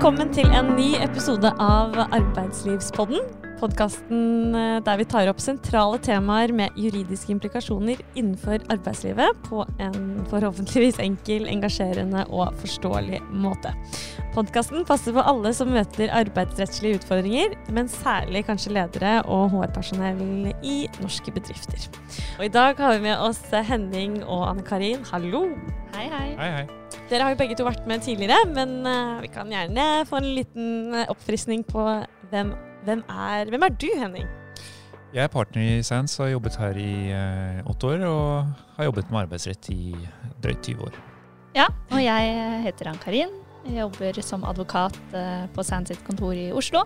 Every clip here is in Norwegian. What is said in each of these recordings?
Velkommen til en ny episode av Arbeidslivspodden. Podkasten der vi tar opp sentrale temaer med juridiske implikasjoner innenfor arbeidslivet på en forhåpentligvis enkel, engasjerende og forståelig måte. Podkasten passer for alle som møter arbeidsrettslige utfordringer, men særlig kanskje ledere og HR-personell i norske bedrifter. Og I dag har vi med oss Henning og Anne Karin. Hallo! Hei, hei. Hei, hei. Dere har jo begge to vært med tidligere, men uh, vi kan gjerne få en liten oppfriskning på hvem, hvem, er, hvem er du, Henning? Jeg er partner i Sands og har jobbet her i uh, åtte år. Og har jobbet med arbeidsrett i drøyt 20 år. Ja, og jeg heter Ann-Karin. Jeg jobber som advokat uh, på Sands sitt kontor i Oslo.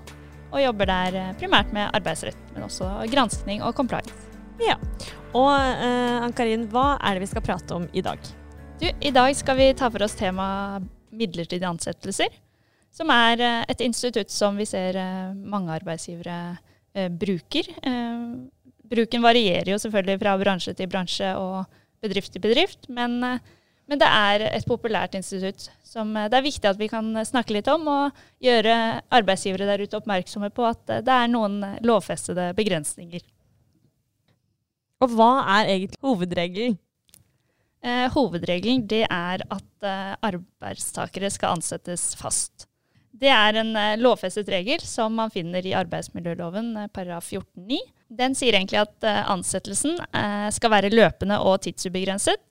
Og jobber der primært med arbeidsrett, men også granskning og compliance. Ja, Og Ann-Karin, hva er det vi skal prate om i dag? Du, I dag skal vi ta for oss temaet midlertidige ansettelser. Som er eh, et institutt som vi ser eh, mange arbeidsgivere eh, bruker. Bruken varierer jo selvfølgelig fra bransje til bransje og bedrift til bedrift. Men, men det er et populært institutt som det er viktig at vi kan snakke litt om. Og gjøre arbeidsgivere der ute oppmerksomme på at det er noen lovfestede begrensninger. Og hva er egentlig hovedregelen? Eh, hovedregelen det er at eh, arbeidstakere skal ansettes fast. Det er en eh, lovfestet regel som man finner i arbeidsmiljøloven eh, paragraf 14-9. Den sier egentlig at eh, ansettelsen skal være løpende og tidsubegrenset.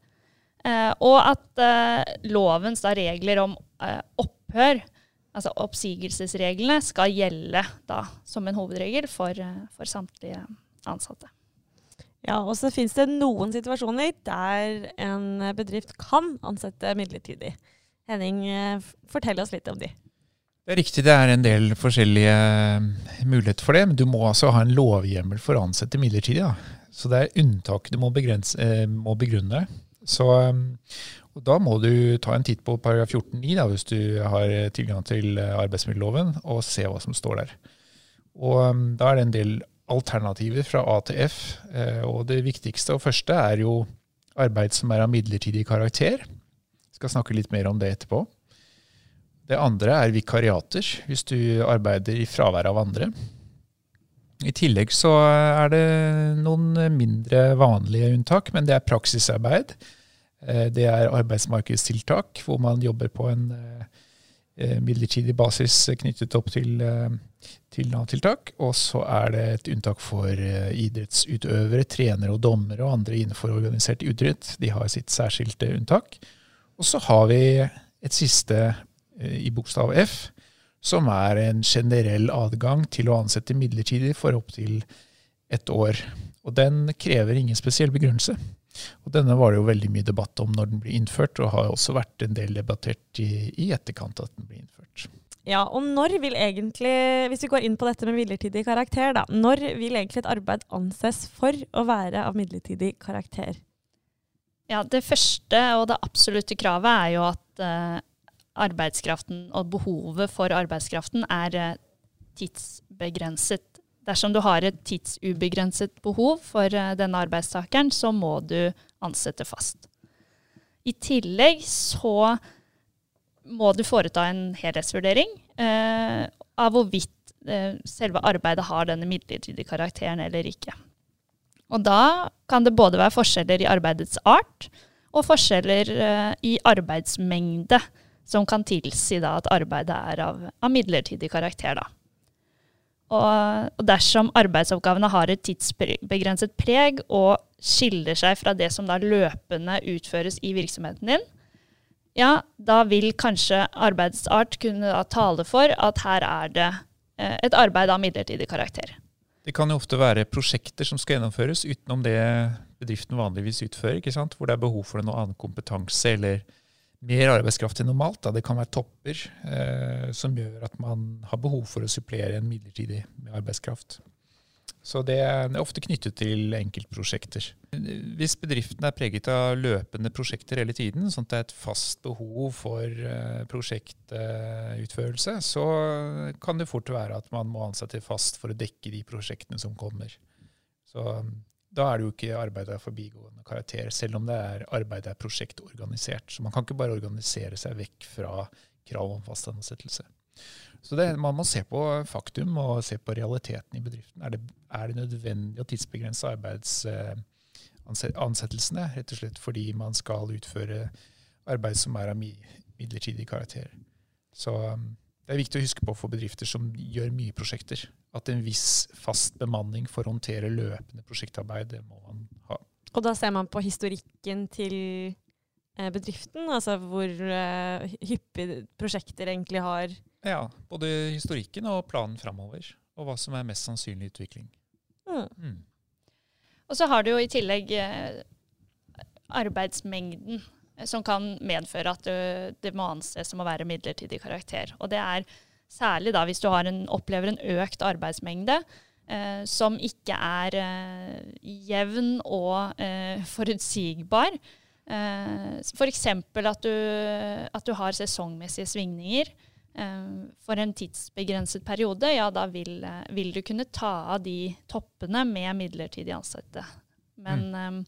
og at lovens regler om opphør, altså oppsigelsesreglene, skal gjelde da, som en hovedregel for, for samtlige ansatte. Ja, og så finnes det noen situasjoner der en bedrift kan ansette midlertidig. Henning, fortell oss litt om de. Det er riktig, det er en del forskjellige eh, muligheter for det. Men du må altså ha en lovhjemmel for å ansette midlertidig. Da. Så det er unntak du må, begrense, må begrunne. Så, og da må du ta en titt på paragraf 14-9 hvis du har tilgang til arbeidsmiljøloven, og se hva som står der. Og da er det en del alternativer fra A til F. Eh, og det viktigste og første er jo arbeid som er av midlertidig karakter. Jeg skal snakke litt mer om det etterpå. Det andre er vikariater, hvis du arbeider i fravær av andre. I tillegg så er det noen mindre vanlige unntak, men det er praksisarbeid. Eh, det er arbeidsmarkedstiltak, hvor man jobber på en eh, midlertidig basis knyttet opp til til Nav-tiltak. Og så er det et unntak for eh, idrettsutøvere, trenere og dommere og andre innenfor organisert idrett. De har sitt særskilte unntak. Og så har vi et siste eh, i bokstav F, som er en generell adgang til å ansette midlertidig for opptil ett år. Og den krever ingen spesiell begrunnelse. Og denne var det jo veldig mye debatt om når den ble innført, og har også vært en del debattert i, i etterkant at den ble innført. Ja, og når vil egentlig, hvis vi går inn på dette med midlertidig karakter, da, når vil egentlig et arbeid anses for å være av midlertidig karakter? Ja, Det første og det absolutte kravet er jo at uh, arbeidskraften og behovet for arbeidskraften er uh, tidsbegrenset. Dersom du har et tidsubegrenset behov for uh, denne arbeidstakeren, så må du ansette fast. I tillegg så må du foreta en helhetsvurdering eh, av hvorvidt eh, selve arbeidet har denne midlertidige karakteren eller ikke. Og da kan det både være forskjeller i arbeidets art og forskjeller eh, i arbeidsmengde som kan tilsi da, at arbeidet er av, av midlertidig karakter. Da. Og, dersom arbeidsoppgavene har et tidsbegrenset preg og skiller seg fra det som da løpende utføres i virksomheten din, ja, da vil kanskje arbeidsart kunne tale for at her er det eh, et arbeid av midlertidig karakter. Det kan jo ofte være prosjekter som skal gjennomføres utenom det bedriften vanligvis utfører, hvor det er behov for noe annen kompetanse eller mer arbeidskraft enn normalt. Da. Det kan være topper eh, som gjør at man har behov for å supplere en midlertidig arbeidskraft. Så det er ofte knyttet til enkeltprosjekter. Hvis bedriften er preget av løpende prosjekter hele tiden, sånn at det er et fast behov for eh, prosjektutførelse, så kan det fort være at man må ansette fast for å dekke de prosjektene som kommer. Så da er det jo ikke arbeid av forbigående karakter, selv om det er arbeid er prosjektorganisert. Så man kan ikke bare organisere seg vekk fra krav om fast ansettelse. Så det, man må se på faktum og se på realiteten i bedriften. Er det, er det nødvendig å tidsbegrense arbeidsansettelsene, rett og slett fordi man skal utføre arbeid som er av midlertidig karakter? Så um, det er viktig å huske på for bedrifter som gjør mye prosjekter, at en viss fast bemanning for å håndtere løpende prosjektarbeid, det må man ha. Og da ser man på historikken til eh, bedriften, altså hvor hyppige prosjekter egentlig har Ja, både historikken og planen framover. Og hva som er mest sannsynlig utvikling. mm. Mm. Og så har du jo i tillegg eh, arbeidsmengden, eh, som kan medføre at det må anses som å være midlertidig karakter. Og det er særlig da hvis du en, opplever en økt arbeidsmengde eh, som ikke er eh, jevn og eh, forutsigbar. Eh, F.eks. For at, du, at du har sesongmessige svingninger. Eh, for en tidsbegrenset periode, ja da vil, eh, vil, du kunne ta av de toppene med midlertidig ansatte. Men, mm.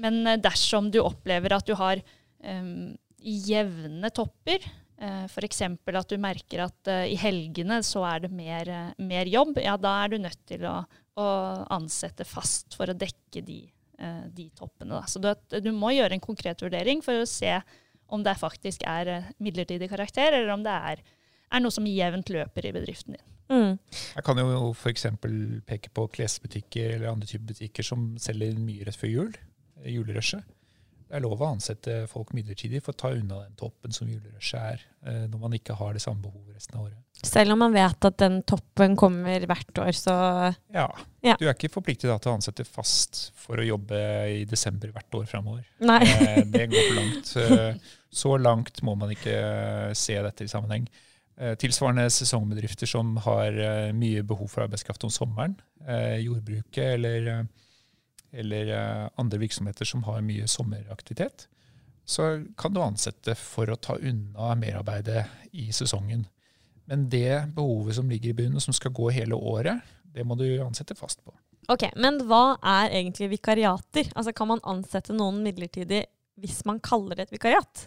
Men dersom du opplever at du har um, jevne topper, uh, f.eks. at du merker at uh, i helgene så er det mer, uh, mer, jobb, ja da er du nødt til å, å ansette fast for å dekke de, uh, de toppene. Da. Så du, du, må gjøre en konkret vurdering for å se om det faktisk er eh, midlertidig karakter, eller om det er, er noe som jevnt løper i bedriften din. Mm. Jeg kan jo f.eks. peke på klesbutikker eller andre typer butikker som selger mye rett før jul. Eh, julerushet. Det er lov å ansette folk midlertidig for å ta unna den toppen som julerushet er, eh, når man ikke har det samme behovet resten av året. Selv om man vet at den toppen kommer hvert år, så Ja. ja. Du er ikke forpliktet til å ansette fast for å jobbe i desember hvert år framover. Det går for langt. Så langt må man ikke se dette i sammenheng. Tilsvarende sesongbedrifter som har mye behov for arbeidskraft om sommeren. Jordbruket eller eller eh, andre virksomheter som har mye sommeraktivitet, så kan du ansette for å ta unna merarbeidet i sesongen. Men det behovet som ligger i bunnen, som skal gå hele året, det må du ansette fast på. Ok, Men hva er egentlig vikariater? Altså Kan man ansette noen midlertidig hvis man kaller det et vikariat?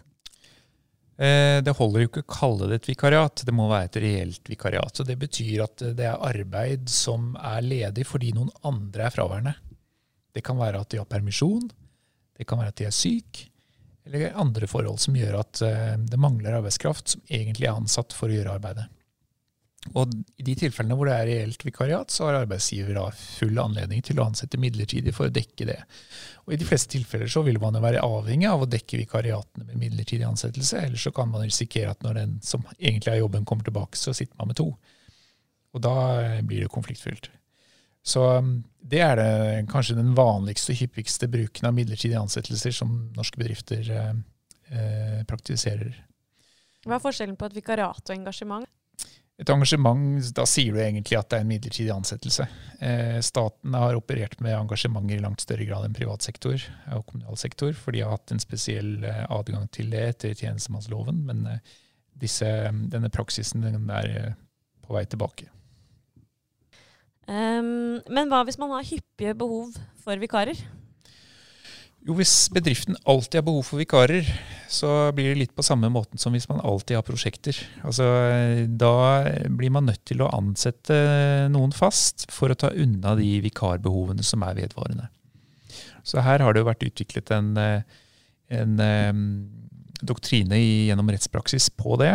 Eh, det holder jo ikke å kalle det et vikariat, det må være et reelt vikariat. Så Det betyr at det er arbeid som er ledig fordi noen andre er fraværende. Det kan være at de har permisjon, det kan være at de er syke, eller andre forhold som gjør at eh, det mangler arbeidskraft som egentlig er ansatt for å gjøre arbeidet. Og I de tilfellene hvor det er reelt vikariat, så har arbeidsgiver full anledning til å ansette midlertidig for å dekke det. Og I de fleste tilfeller så vil man jo være avhengig av å dekke vikariatene med midlertidig ansettelse. Ellers så kan man risikere at når den som egentlig har jobben, kommer tilbake, så sitter man med to. Og da eh, blir det konfliktfylt. Så um, det er det kanskje den vanligste og hyppigste bruken av midlertidige ansettelser som norske bedrifter eh, eh, praktiserer. Hva er forskjellen på et vikariat og engasjement? Et engasjement, da sier du egentlig at det er en midlertidig ansettelse. Eh, staten har operert med engasjementer i langt større grad enn privat sektor og kommunal sektor, for de har hatt en spesiell eh, adgang til det etter tjenestemannsloven. Men eh, disse, denne praksisen den er eh, på vei tilbake. Um, men hva hvis man har hyppige behov for vikarer? Jo, Hvis bedriften alltid har behov for vikarer, så blir det litt på samme måten som hvis man alltid har prosjekter. Altså, Da blir man nødt til å ansette noen fast for å ta unna de vikarbehovene som er vedvarende. Så her har det jo vært utviklet en, en doktrine gjennom rettspraksis på det,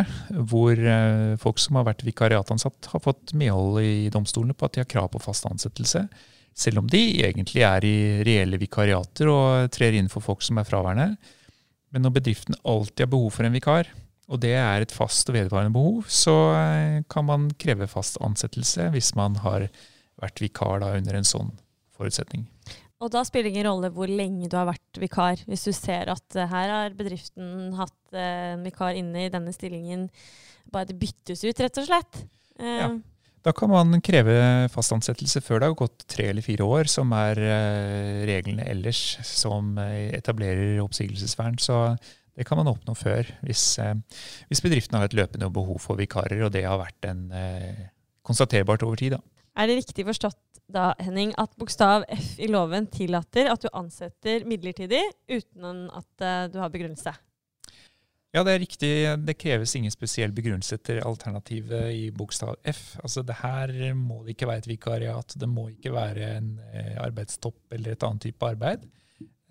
hvor eh, folk som har vært vikariatansatt, har fått medhold i domstolene på at de har krav på fast ansettelse, selv om de egentlig er i reelle vikariater og trer inn for folk som er fraværende. Men når bedriften alltid har behov for en vikar, og det er et fast og vedvarende behov, så eh, kan man kreve fast ansettelse hvis man har vært vikar da under en sånn forutsetning. Og da spiller det ingen rolle hvor lenge du har vært vikar. Hvis du ser at uh, her har bedriften hatt uh, en vikar inne i denne stillingen, bare det byttes ut, rett og slett. Uh, ja. Da kan man kreve fast ansettelse før det har gått tre eller fire år, som er reglene ellers som etablerer oppsigelsesvern. Så det kan man oppnå før, hvis, hvis bedriften har et løpende behov for vikarer, og det har vært en konstaterbart over tid. Da. Er det riktig forstått da, Henning, at bokstav F i loven tillater at du ansetter midlertidig uten at uh, du har begrunnelse? Ja, det er riktig. Det kreves ingen spesiell begrunnelse etter alternativet i bokstav F. Altså det Her må det ikke være et vikariat, det må ikke være en eh, arbeidstopp eller et annet type arbeid.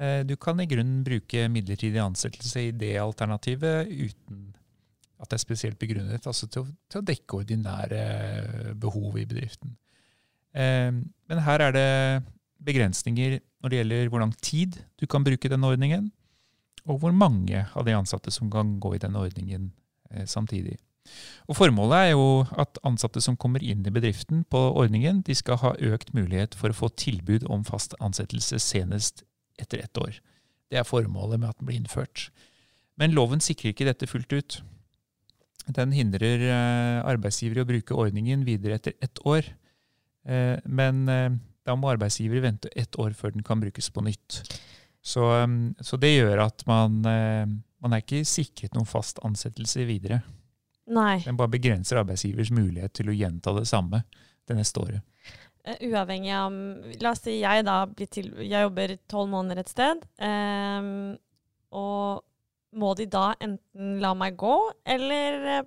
Eh, du kan i grunnen bruke midlertidig ansettelse i det alternativet uten at det er spesielt begrunnet, altså til å, til å dekke ordinære behov i bedriften. Eh, men her er det begrensninger når det gjelder hvor lang tid du kan bruke denne ordningen og hvor mange av de ansatte som kan gå i denne ordningen eh, samtidig. Og Formålet er jo at ansatte som kommer inn i bedriften på ordningen, de skal ha økt mulighet for å få tilbud om fast ansettelse senest etter ett år. Det er formålet med at den blir innført. Men loven sikrer ikke dette fullt ut. Den hindrer arbeidsgivere i å bruke ordningen videre etter ett år. Eh, men eh, da må arbeidsgiver vente ett år før den kan brukes på nytt. Så, um, så, det gjør at man, uh, man er ikke sikret noen fast ansettelse videre. Nei. Den bare begrenser arbeidsgivers mulighet til å gjenta det samme det neste året. Uavhengig av La oss si jeg da blir til, jeg jobber tolv måneder et sted. Um, og må de da enten la meg gå, eller,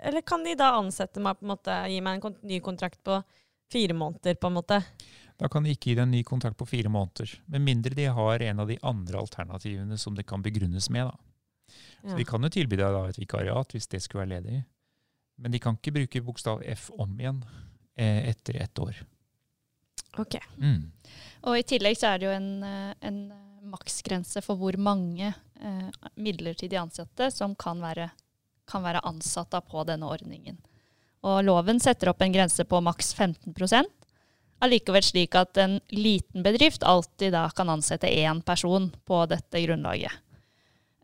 eller kan de da ansette meg, på en måte, gi meg en ny kontrakt på fire måneder, på en måte? Da kan de ikke gi deg en ny kontrakt på fire måneder. Med mindre de har en av de andre alternativene som det kan begrunnes med. Da. Så ja. De kan jo tilby deg da et vikariat hvis det skulle være ledig. Men de kan ikke bruke bokstav F om igjen eh, etter ett år. Ok. Mm. Og i tillegg så er det jo en, eh, en maksgrense for hvor mange eh, midlertidig ansatte som kan være, kan være ansatt på denne ordningen. Og loven setter opp en grense på maks 15% allikevel slik at en liten bedrift alltid da kan ansette én person på dette grunnlaget.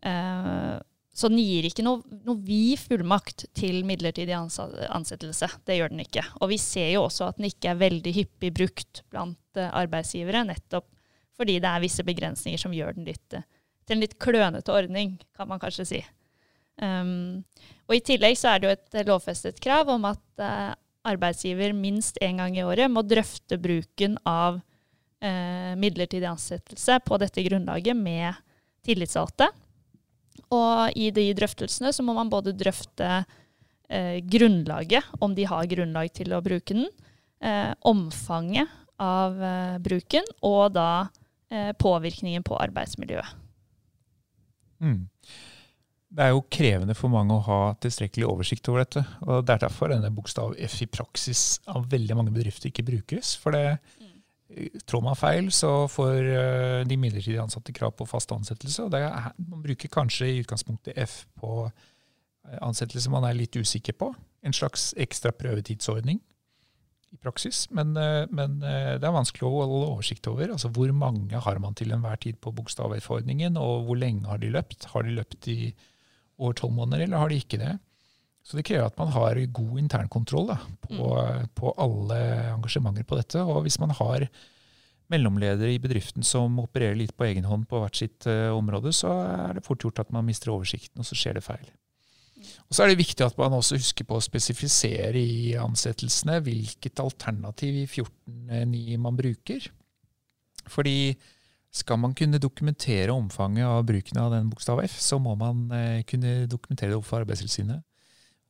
Uh, så den gir ikke noe, noe vid fullmakt til midlertidig ansettelse. Det gjør den ikke. Og vi ser jo også at den ikke er veldig hyppig brukt blant uh, arbeidsgivere, nettopp fordi det er visse begrensninger som gjør den litt, uh, til en litt klønete ordning, kan man kanskje si. Um, og I tillegg så er det jo et lovfestet krav om at arbeidsgiver minst én gang i året må drøfte bruken av uh, midlertidig ansettelse på dette grunnlaget med tillitsvalgte. Og i de drøftelsene så må man både drøfte uh, grunnlaget, om de har grunnlag til å bruke den, omfanget av bruken, og da påvirkningen på arbeidsmiljøet. Mm det er jo krevende for mange å ha tilstrekkelig oversikt over dette. og Det er derfor denne bokstav F i praksis av veldig mange bedrifter ikke brukes. For det, mm. trår man feil, så får eh, de midlertidig ansatte krav på fast ansettelse. og er, Man bruker kanskje i utgangspunktet F på eh, ansettelse man er litt usikker på. En slags ekstra prøvetidsordning i praksis. Men, men det er vanskelig å holde oversikt over. altså Hvor mange har man til enhver tid på bokstav F-ordningen, og hvor lenge har de løpt? Har de løpt i over tolv måneder, eller har de ikke det? Så det krever at man har god internkontroll da, på, mm. på, alle engasjementer på dette. Og hvis man har mellomledere i bedriften som opererer litt på egen hånd på hvert sitt uh, område, så er det fort gjort at man mister oversikten, og så skjer det feil. Og så er det viktig at man også husker på å spesifisere i ansettelsene hvilket alternativ i 14.9 man bruker. Fordi skal man kunne dokumentere omfanget av bruken av den bokstav F, så må man eh, kunne dokumentere det overfor Arbeidstilsynet.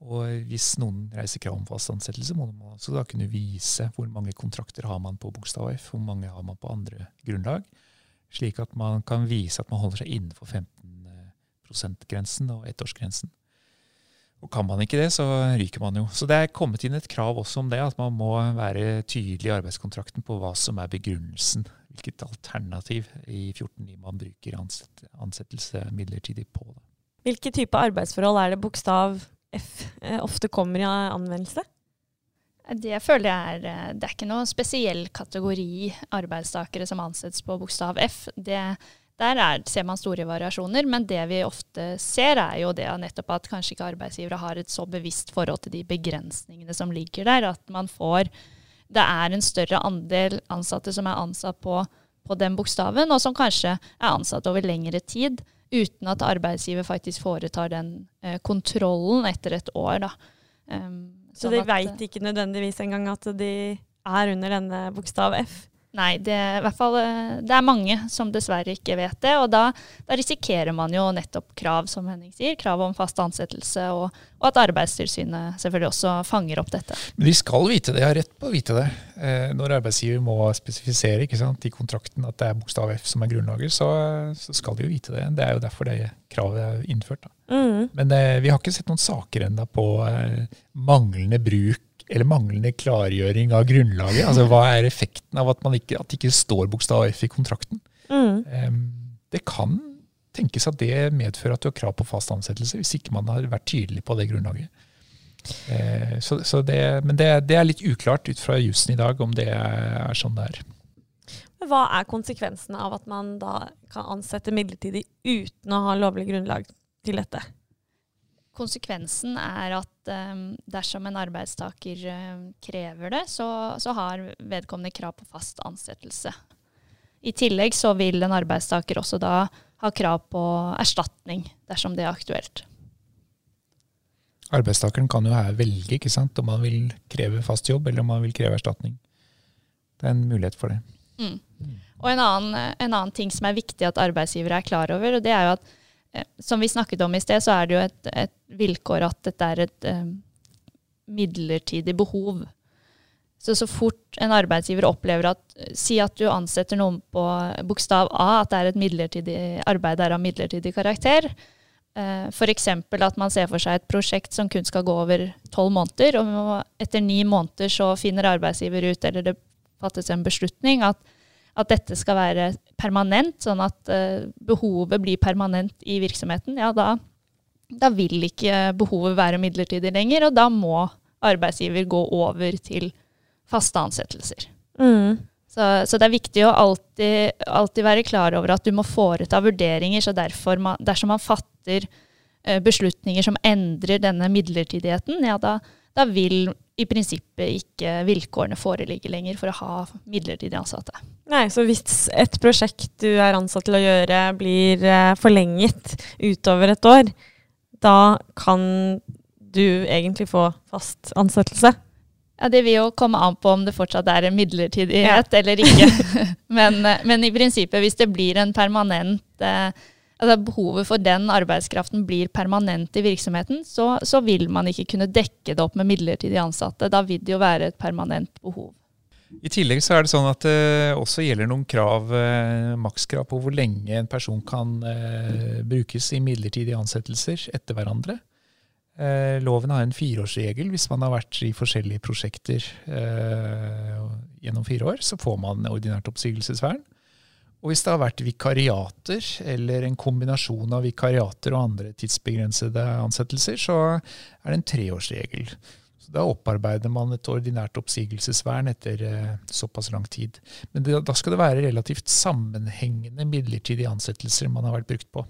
Og hvis noen reiser krav om fast ansettelse, må man også da kunne vise hvor mange kontrakter har man på bokstav F, hvor mange har man på andre grunnlag, slik at man kan vise at man holder seg innenfor 15 %-grensen og ettårsgrensen. Og kan man ikke det, så ryker man jo. Så det er kommet inn et krav også om det, at man må være tydelig i arbeidskontrakten på hva som er begrunnelsen hvilket alternativ i 14.9 man bruker ansettelse midlertidig på. Det. Hvilke type arbeidsforhold er det bokstav F eh, ofte kommer i anvendelse? Det føler jeg er eh, Det er ikke noen spesiell kategori arbeidstakere som ansettes på bokstav F. Det, der er, ser man store variasjoner, men det vi ofte ser, er jo det nettopp at kanskje ikke arbeidsgivere har et så bevisst forhold til de begrensningene som ligger der. At man får det er en større andel ansatte som er ansatt på, på den bokstaven, og som kanskje er ansatt over lengre tid, uten at arbeidsgiver faktisk foretar den eh, kontrollen etter et år. Um, så de veit ikke nødvendigvis engang at de er under denne bokstav F? Nei, det, i hvert fall, eh, det er mange som dessverre ikke vet det. Og da, da, risikerer man jo nettopp krav, som Henning sier. Krav om fast ansettelse, og, og, at Arbeidstilsynet selvfølgelig også fanger opp dette. Men de skal vite det, de har rett på å vite det. Eh, når arbeidsgiver må spesifisere sant, i kontrakten at det er bokstav F som er grunnlaget, så, så, skal de jo vite det. Det er jo derfor det kravet er innført. Mm. Men eh, vi har ikke sett noen saker ennå på eh, manglende bruk eller manglende klargjøring av grunnlaget. Altså Hva er effekten av at, man ikke, at det ikke står bokstav F i kontrakten? Mm. Um, det kan tenkes at det medfører at du har krav på fast ansettelse, hvis ikke man har vært tydelig på det grunnlaget. Uh, så, så det, men det, det, er litt uklart ut fra jussen i dag om det er, sånn det er. Hva er konsekvensene av at man da kan ansette midlertidig uten å ha lovlig grunnlag til dette? Konsekvensen er at um, dersom en arbeidstaker um, krever det, så, så, har vedkommende krav på fast ansettelse. I tillegg så vil en arbeidstaker også da ha krav på erstatning dersom det er aktuelt. Arbeidstakeren kan jo her velge ikke sant? om man vil kreve fast jobb eller om man vil kreve erstatning. Det er en mulighet for det. Mm. Og en annen, en annen ting som er viktig at arbeidsgivere er klar over, og det er jo at som vi snakket om i sted, så er det jo et, et vilkår at dette er et um, midlertidig behov. Så så fort en arbeidsgiver opplever at Si at du ansetter noen på bokstav A, at det er et midlertidig arbeid er av midlertidig karakter. Uh, F.eks. at man ser for seg et prosjekt som kun skal gå over tolv måneder. Og etter ni måneder så finner arbeidsgiver ut, eller det fattes en beslutning, at at dette skal være permanent, sånn at uh, behovet blir permanent i virksomheten, ja, da, da, vil ikke behovet være midlertidig lenger, og da må arbeidsgiver gå over til faste ansettelser. Mm. Så, så, det er viktig å alltid, alltid, være klar over at du må foreta vurderinger. så derfor man, Dersom man fatter uh, beslutninger som endrer denne midlertidigheten, ja, da, da vil i prinsippet ikke vilkårene foreligge lenger for å ha midlertidig ansatte. Nei, Så hvis et prosjekt du er ansatt til å gjøre blir eh, forlenget utover et år, da kan du egentlig få fast ansettelse? Ja, Det vil jo komme an på om det fortsatt er en midlertidighet ja. eller ikke. men, eh, men, i prinsippet, hvis det blir en permanent eh, altså behovet for den arbeidskraften blir permanent i virksomheten, så, så, vil man ikke kunne dekke det opp med midlertidig ansatte. Da vil det jo være et permanent behov. I tillegg så er det sånn at det også gjelder noen krav, eh, makskrav på hvor lenge en person kan eh, brukes i midlertidige ansettelser etter hverandre. Eh, loven har en fireårsregel. Hvis man har vært i forskjellige prosjekter eh, gjennom fire år, så får man ordinært oppsigelsesvern. Og hvis det har vært vikariater, eller en kombinasjon av vikariater og andre tidsbegrensede ansettelser, så er det en treårsregel. Så Da opparbeider man et ordinært oppsigelsesvern etter eh, såpass lang tid. Men det, da skal det være relativt sammenhengende midlertidige ansettelser man har vært brukt på.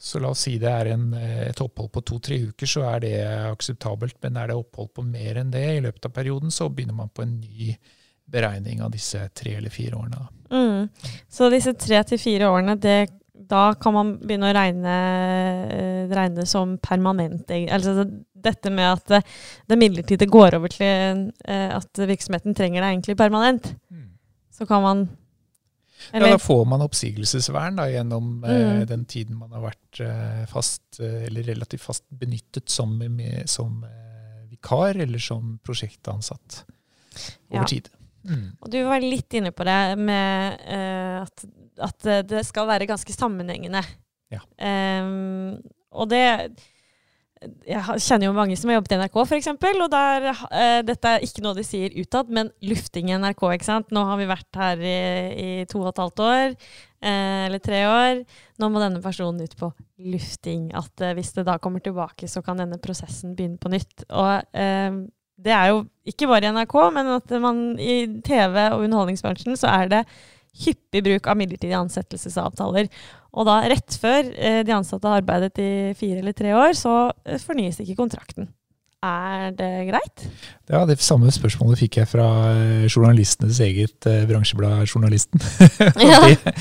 Så la oss si det er en, eh, et opphold på to-tre uker, så er det akseptabelt. Men er det opphold på mer enn det i løpet av perioden, så begynner man på en ny beregning av disse tre eller fire årene. Mm. Så disse tre til fire årene, det, da kan man begynne å regne, eh, regne som permanent. Altså dette med at det, midlertidige går over til uh, at virksomheten trenger det egentlig permanent. Mm. Så kan man eller? Ja, da får man oppsigelsesvern da, gjennom mm. uh, den tiden man har vært uh, fast, eller relativt fast benyttet som, med, som vikar eller som prosjektansatt over ja. tid. Mm. Og du var litt inne på det med at, at, det skal være ganske sammenhengende. Ja. Um, og det Jeg kjenner jo mange som har jobbet i NRK, f.eks. Og der, eh, dette er ikke noe de sier utad, men lufting i NRK. ikke sant? Nå har vi vært her i, i to og et halvt år, eh, eller tre år. Nå må denne personen ut på lufting. At hvis det da kommer tilbake, så kan denne prosessen begynne på nytt. Og det er jo ikke bare i NRK, men at man i TV- og underholdningsbransjen så er det hyppig bruk av midlertidige ansettelsesavtaler. Og da rett før eh, de ansatte har arbeidet i fire eller tre år, så eh, fornyes ikke kontrakten. Er det greit? Ja, Det samme spørsmålet fikk jeg fra eh, journalistenes eget bransjeblad Journalisten. Ja. og, det,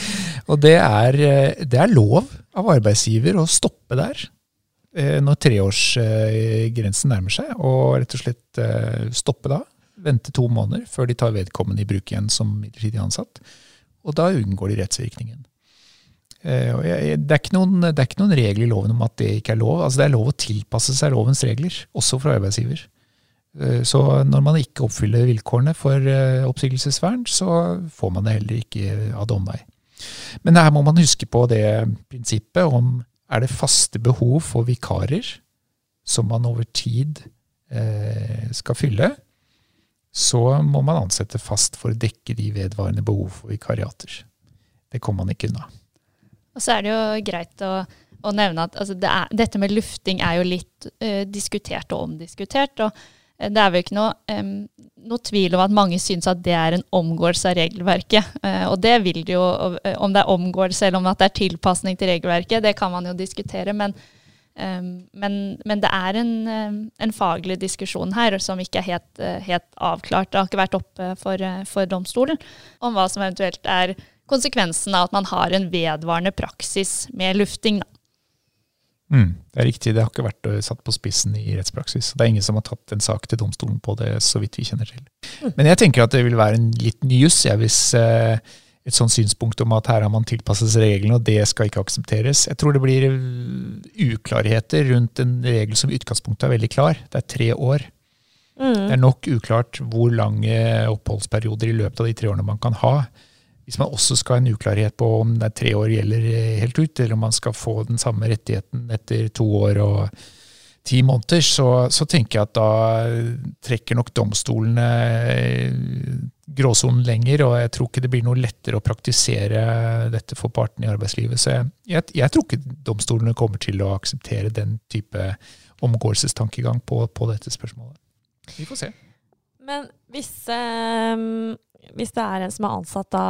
og det, er, det er lov av arbeidsgiver å stoppe der. Når treårsgrensen nærmer seg, og rett og slett stoppe da. vente to måneder før de tar vedkommende i bruk igjen som midlertidig ansatt. Og da unngår de rettsvirkningen. Eh, det er, noen, det er, ikke noen, regler i loven om at det ikke er lov. Altså Det er lov å tilpasse seg lovens regler, også for arbeidsgiver. Eh, så når man ikke oppfyller vilkårene for eh, oppsigelsesvern, så får man det heller ikke av omvei. Men her må man huske på det prinsippet om er det faste behov for vikarer som man over tid skal fylle, så må man ansette fast for å dekke de vedvarende behov for vikariater. Det kommer man ikke unna. Og så er det jo greit å, å nevne at altså, det er, dette med lufting er jo litt uh, diskutert og omdiskutert. og uh, det er vel ikke noe, um, noe, tvil om at mange syns at det er en omgåelse av regelverket. Uh, og det vil det jo, om det er omgåelse eller om det er tilpasning til regelverket, det kan man jo diskutere. Men, um, men, men det er en, en, faglig diskusjon her som ikke er helt, helt, avklart. Det har ikke vært oppe for, for domstolen om hva som eventuelt er konsekvensen av at man har en vedvarende praksis med lufting. Mm, det er riktig, det har ikke vært eh, satt på spissen i rettspraksis. Det er ingen som har tatt en sak til domstolen på det, så vidt vi kjenner til. Mm. Men jeg tenker at det vil være en litt ny juss hvis eh, et sånt synspunkt om at her har man tilpasset seg reglene, og det skal ikke aksepteres. Jeg tror det blir eh, uklarheter rundt en regel som i utgangspunktet er veldig klar. Det er tre år. Mm. Det er nok uklart hvor lange oppholdsperioder i løpet av de tre årene man kan ha. Hvis man også skal ha en uklarhet på om det er tre år gjelder helt ut, eller om man skal få den samme rettigheten etter to år og ti måneder, så, så tenker jeg at da trekker nok domstolene eh, gråsonen lenger, og jeg tror ikke det blir noe lettere å praktisere dette for partene i arbeidslivet. Så jeg, jeg, jeg tror ikke domstolene kommer til å akseptere den type omgåelsestankegang på, på dette spørsmålet. Vi får se. Men hvis um hvis det er en som er ansatt da,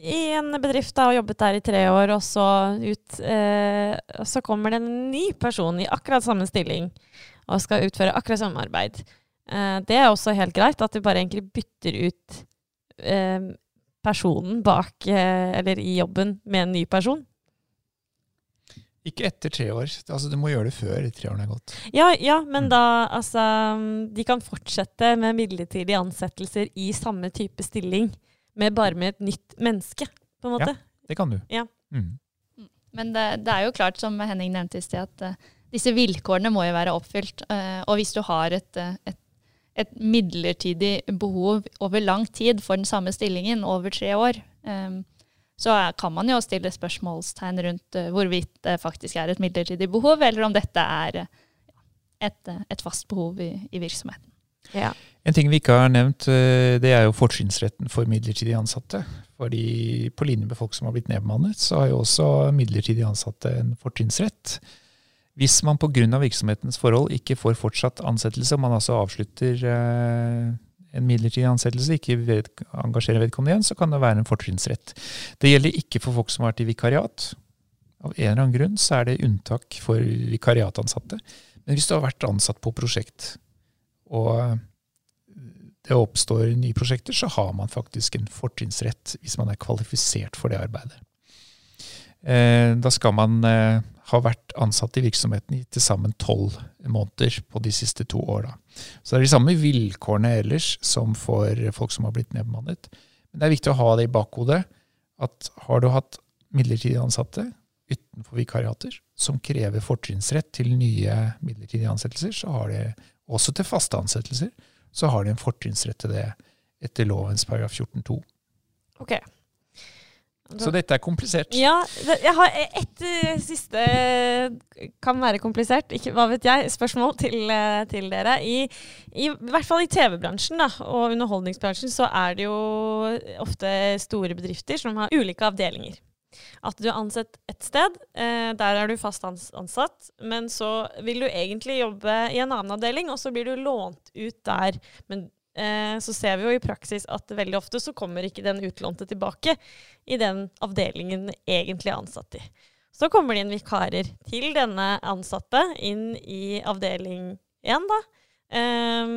i en bedrift da, og jobbet der i tre år, og så, ut, eh, så kommer det en ny person i akkurat samme stilling og skal utføre akkurat samme arbeid. Eh, det er også helt greit at du bare egentlig bytter ut eh, personen bak, eh, eller i jobben, med en ny person. Ikke etter tre år. Altså, du må gjøre det før tre årene er gått. Ja, ja men mm. da altså De kan fortsette med midlertidige ansettelser i samme type stilling, med bare med et nytt menneske, på en måte. Ja, det kan du. Ja. Mm. mm. Men det, det, er jo klart, som Henning nevnte i sted, at uh, disse vilkårene må jo være oppfylt. Uh, og hvis du har et, uh, et, et, midlertidig behov over lang tid for den samme stillingen, over tre år, um, så kan man jo stille spørsmålstegn rundt uh, hvorvidt det faktisk er et midlertidig behov, eller om dette er uh, et, uh, et, fast behov i, i virksomheten. Ja. En ting vi ikke har nevnt, det er jo fortrinnsretten for midlertidig ansatte. Fordi på linje med folk som har blitt nedbemannet, så har jo også midlertidig ansatte en fortrinnsrett. Hvis man pga. virksomhetens forhold ikke får fortsatt ansettelse, og man altså avslutter en midlertidig ansettelse ikke ved, engasjerer vedkommende igjen, så kan det være en fortrinnsrett. Det gjelder ikke for folk som har vært i vikariat. Av en eller annen grunn så er det unntak for vikariatansatte. Men hvis du har vært ansatt på prosjekt, og det oppstår nye prosjekter, så har man faktisk en fortrinnsrett hvis man er kvalifisert for det arbeidet. Eh, da skal man ha vært ansatt i virksomheten i til sammen tolv måneder på de siste to år. Så det er de samme vilkårene ellers som for folk som har blitt nedbemannet. Men det er viktig å ha det i bakhodet at har du hatt midlertidig ansatte utenfor vikariater som krever fortrinnsrett til nye midlertidige ansettelser, så har de også til faste ansettelser, så har de en fortrinnsrett til det etter lovens paragraf 14-2. Okay. Så dette er komplisert. Ja. Jeg har ett uh, siste kan være komplisert, ikke, hva vet jeg, spørsmål til, uh, til dere. I, I, hvert fall i TV-bransjen og underholdningsbransjen så er det jo ofte store bedrifter som har ulike avdelinger. At du er ansatt ett sted, eh, der er du fast ansatt, men så vil du egentlig jobbe i en annen avdeling, og så blir du lånt ut der. Men Eh, så ser vi jo i praksis at veldig ofte så kommer ikke den utlånte tilbake i den avdelingen egentlig er ansatt i. Så kommer det inn vikarer til denne ansatte inn i avdeling én, da. Um,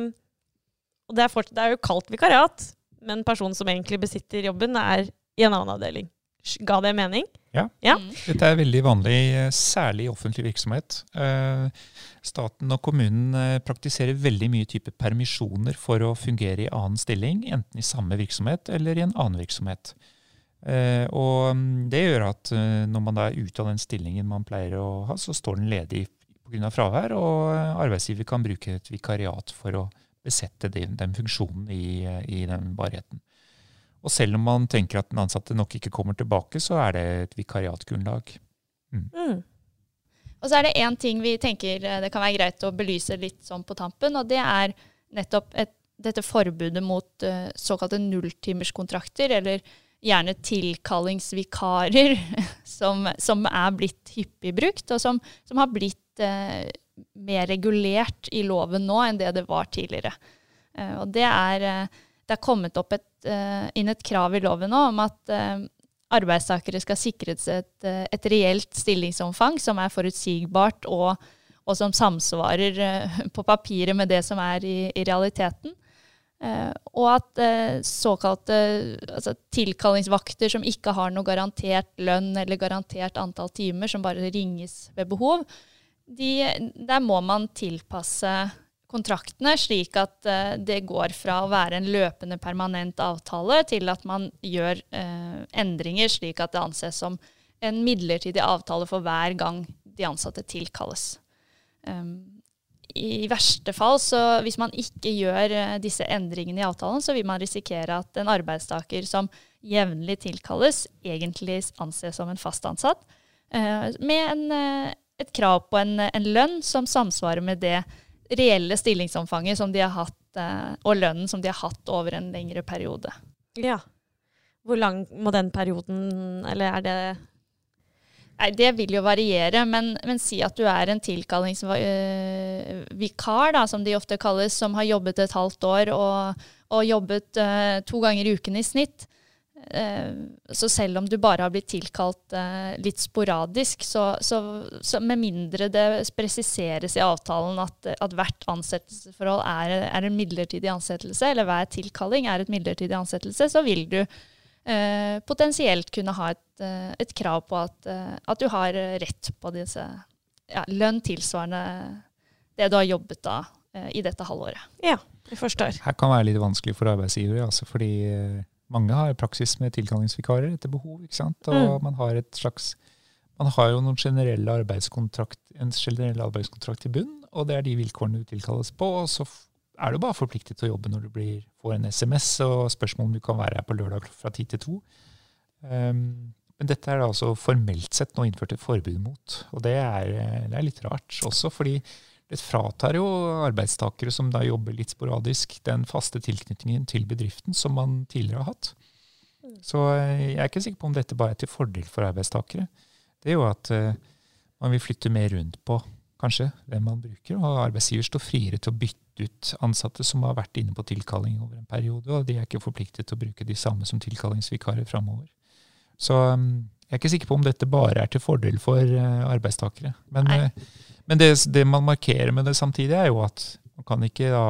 og det er, fort, det er, jo kalt vikariat, men personen som egentlig besitter jobben, er i en annen avdeling. Ga det mening? Ja. Ja. Mm. Dette er veldig vanlig, særlig i offentlig virksomhet. Eh, Staten og kommunen eh, praktiserer veldig mye type permisjoner for å fungere i annen stilling, enten i samme virksomhet eller i en annen virksomhet. Eh, Og mm, det gjør at når man da er ute av den stillingen man pleier å ha, så står den ledig pga. fravær, og arbeidsgiver kan bruke et vikariat for å besette den, den funksjonen i, i den varigheten. Og selv om man tenker at den ansatte nok ikke kommer tilbake, så er det et vikariatgrunnlag. Mm. Og så er det én ting vi tenker eh, det kan være greit å belyse litt sånn på tampen, og det er nettopp et, dette forbudet mot uh, såkalte nulltimerskontrakter, eller gjerne tilkallingsvikarer, som, som er blitt hyppig brukt, og som, som har blitt uh, mer regulert i loven nå enn det det var tidligere. Uh, og det er, eh, det er kommet et, eh, inn et krav i loven nå om at eh, arbeidstakere skal sikres et, eh, et reelt stillingsomfang som er forutsigbart og, og som samsvarer på papiret med det som er i, i realiteten. Og at såkalte altså, tilkallingsvakter som ikke har noe garantert lønn eller garantert antall timer, som bare ringes ved behov, de, der må man tilpasse kontraktene slik at uh, det går fra å være en løpende permanent avtale til at man gjør uh, endringer slik at det anses som en midlertidig avtale for hver gang de ansatte tilkalles. Um, I verste fall, så hvis man ikke gjør uh, disse endringene i avtalen, så vil man risikere at en arbeidstaker som jevnlig tilkalles, egentlig anses som en fast ansatt, med en, et krav på en, en lønn som samsvarer med det reelle stillingsomfanget som de har hatt, eh, og lønnen som de har hatt over en lengre periode. Ja. Hvor lang må den perioden Eller er det Nei, Det vil jo variere, men, men si at du er en tilkallingsvikar, da, som de ofte kalles, som har jobbet et halvt år og, og jobbet uh, to ganger i uken i snitt. Eh, så selv om du bare har blitt tilkalt eh, litt sporadisk, så, så, så med mindre det presiseres i avtalen at, at hvert ansettelsesforhold er, er en midlertidig ansettelse, eller hver tilkalling er et midlertidig ansettelse, så vil du eh, potensielt kunne ha et, eh, et krav på at, at du har rett på disse ja, lønn tilsvarende det du har jobbet da eh, i dette halvåret. Ja, jeg forstår. Her kan være litt vanskelig for arbeidsgiver, altså fordi mange har praksis med tilkallingsvikarer etter behov. ikke sant? Og Mm. man har et slags man har jo noen generelle arbeidskontrakt, en generell arbeidskontrakt i bunn, og det er de vilkårene du tilkalles på. og så er du bare forpliktet til å jobbe når du blir, får en SMS og spørsmål om du kan være her på lørdag fra ti til to. Um, men dette er det altså formelt sett nå innført et forbud mot. Og det er, eh, det er litt rart også, fordi det fratar jo arbeidstakere som da jobber litt sporadisk, den faste tilknytningen til bedriften som man tidligere har hatt. Så eh, jeg er ikke sikker på om dette bare er til fordel for arbeidstakere. Det er jo at eh, man vil flytte mer rundt på kanskje hvem man bruker, og arbeidsgiver står friere til å bytte ut ansatte som har vært inne på tilkalling over en periode, og de er ikke forpliktet til å bruke de samme som tilkallingsvikarer framover. Så um, jeg er ikke sikker på om dette bare er til fordel for eh, arbeidstakere. Men, Nei. Men det, det man markerer med det samtidig, er jo at man kan ikke da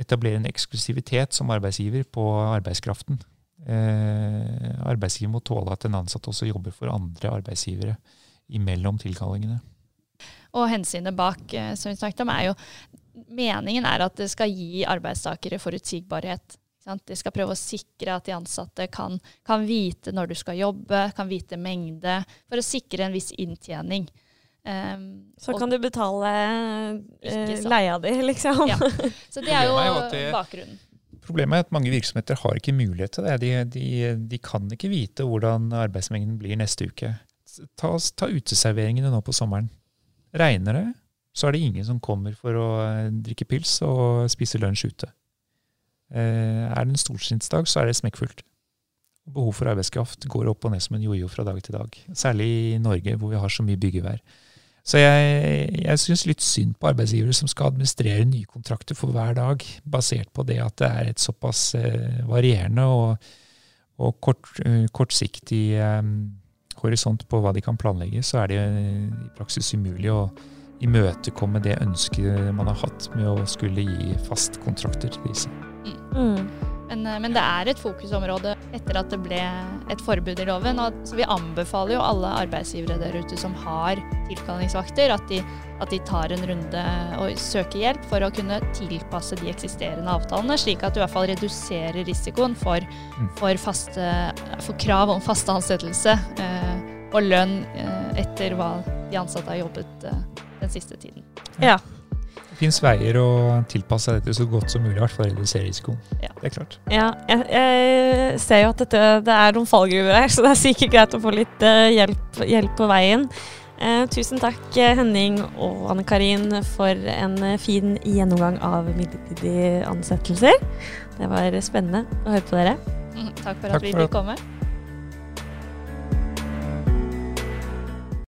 etablere en eksklusivitet som arbeidsgiver på arbeidskraften. Eh, arbeidsgiver må tåle at en ansatt også jobber for andre arbeidsgivere imellom tilkallingene. Og hensynet bak, eh, som vi snakket om, er jo Meningen er at det skal gi arbeidstakere forutsigbarhet. De skal prøve å sikre at de ansatte kan, kan vite når du skal jobbe, kan vite mengde, for å sikre en viss inntjening. Um, Så og- kan du betale eh, leia di, liksom. Ja. så det er jo, er jo det- bakgrunnen. Problemet er at mange virksomheter har ikke mulighet til det. De, de, de kan ikke vite hvordan arbeidsmengden blir neste uke. Ta, ta uteserveringene nå på sommeren. Regner det, så er det ingen som kommer for å eh, drikke pils og spise lunsj ute. Eh, er det en storsinnsdag, så er det smekkfullt. Behov for arbeidskraft går opp og ned som en jojo fra dag til dag. Særlig i Norge, hvor vi har så mye byggevær. Så jeg, jeg syns litt synd på arbeidsgivere som skal administrere nye kontrakter for hver dag, basert på det at det er et såpass eh, varierende og, og kort, uh, kortsiktig eh, horisont på hva de kan planlegge, så er det eh, i praksis umulig å imøtekomme det ønsket man har hatt med å skulle gi fast kontrakter til disse. Mm. Men, eh, men det er et fokusområde etter at det ble et forbud i loven. Og, så vi anbefaler jo alle arbeidsgivere der ute som har tilkallingsvakter, at de, at de tar en runde og søker hjelp for å kunne tilpasse de eksisterende avtalene, slik at du i hvert fall reduserer risikoen for, for, faste, for krav om fast ansettelse eh, og lønn eh, etter hva de ansatte har jobbet eh, den siste tiden. Ja. Fins veier å tilpasse dette så godt som mulig, i hvert fall redusere risikoen. Ja. Det er klart. Ja, jeg, jeg ser jo at dette, det er noen fallgruver her, så det er sikkert greit å få litt eh, hjelp, hjelp på veien. Eh, tusen takk eh, Henning og Anne Karin for en eh, fin gjennomgang av midlertidige ansettelser. Det var spennende å høre på dere. Takk for Takk at vi for fikk komme.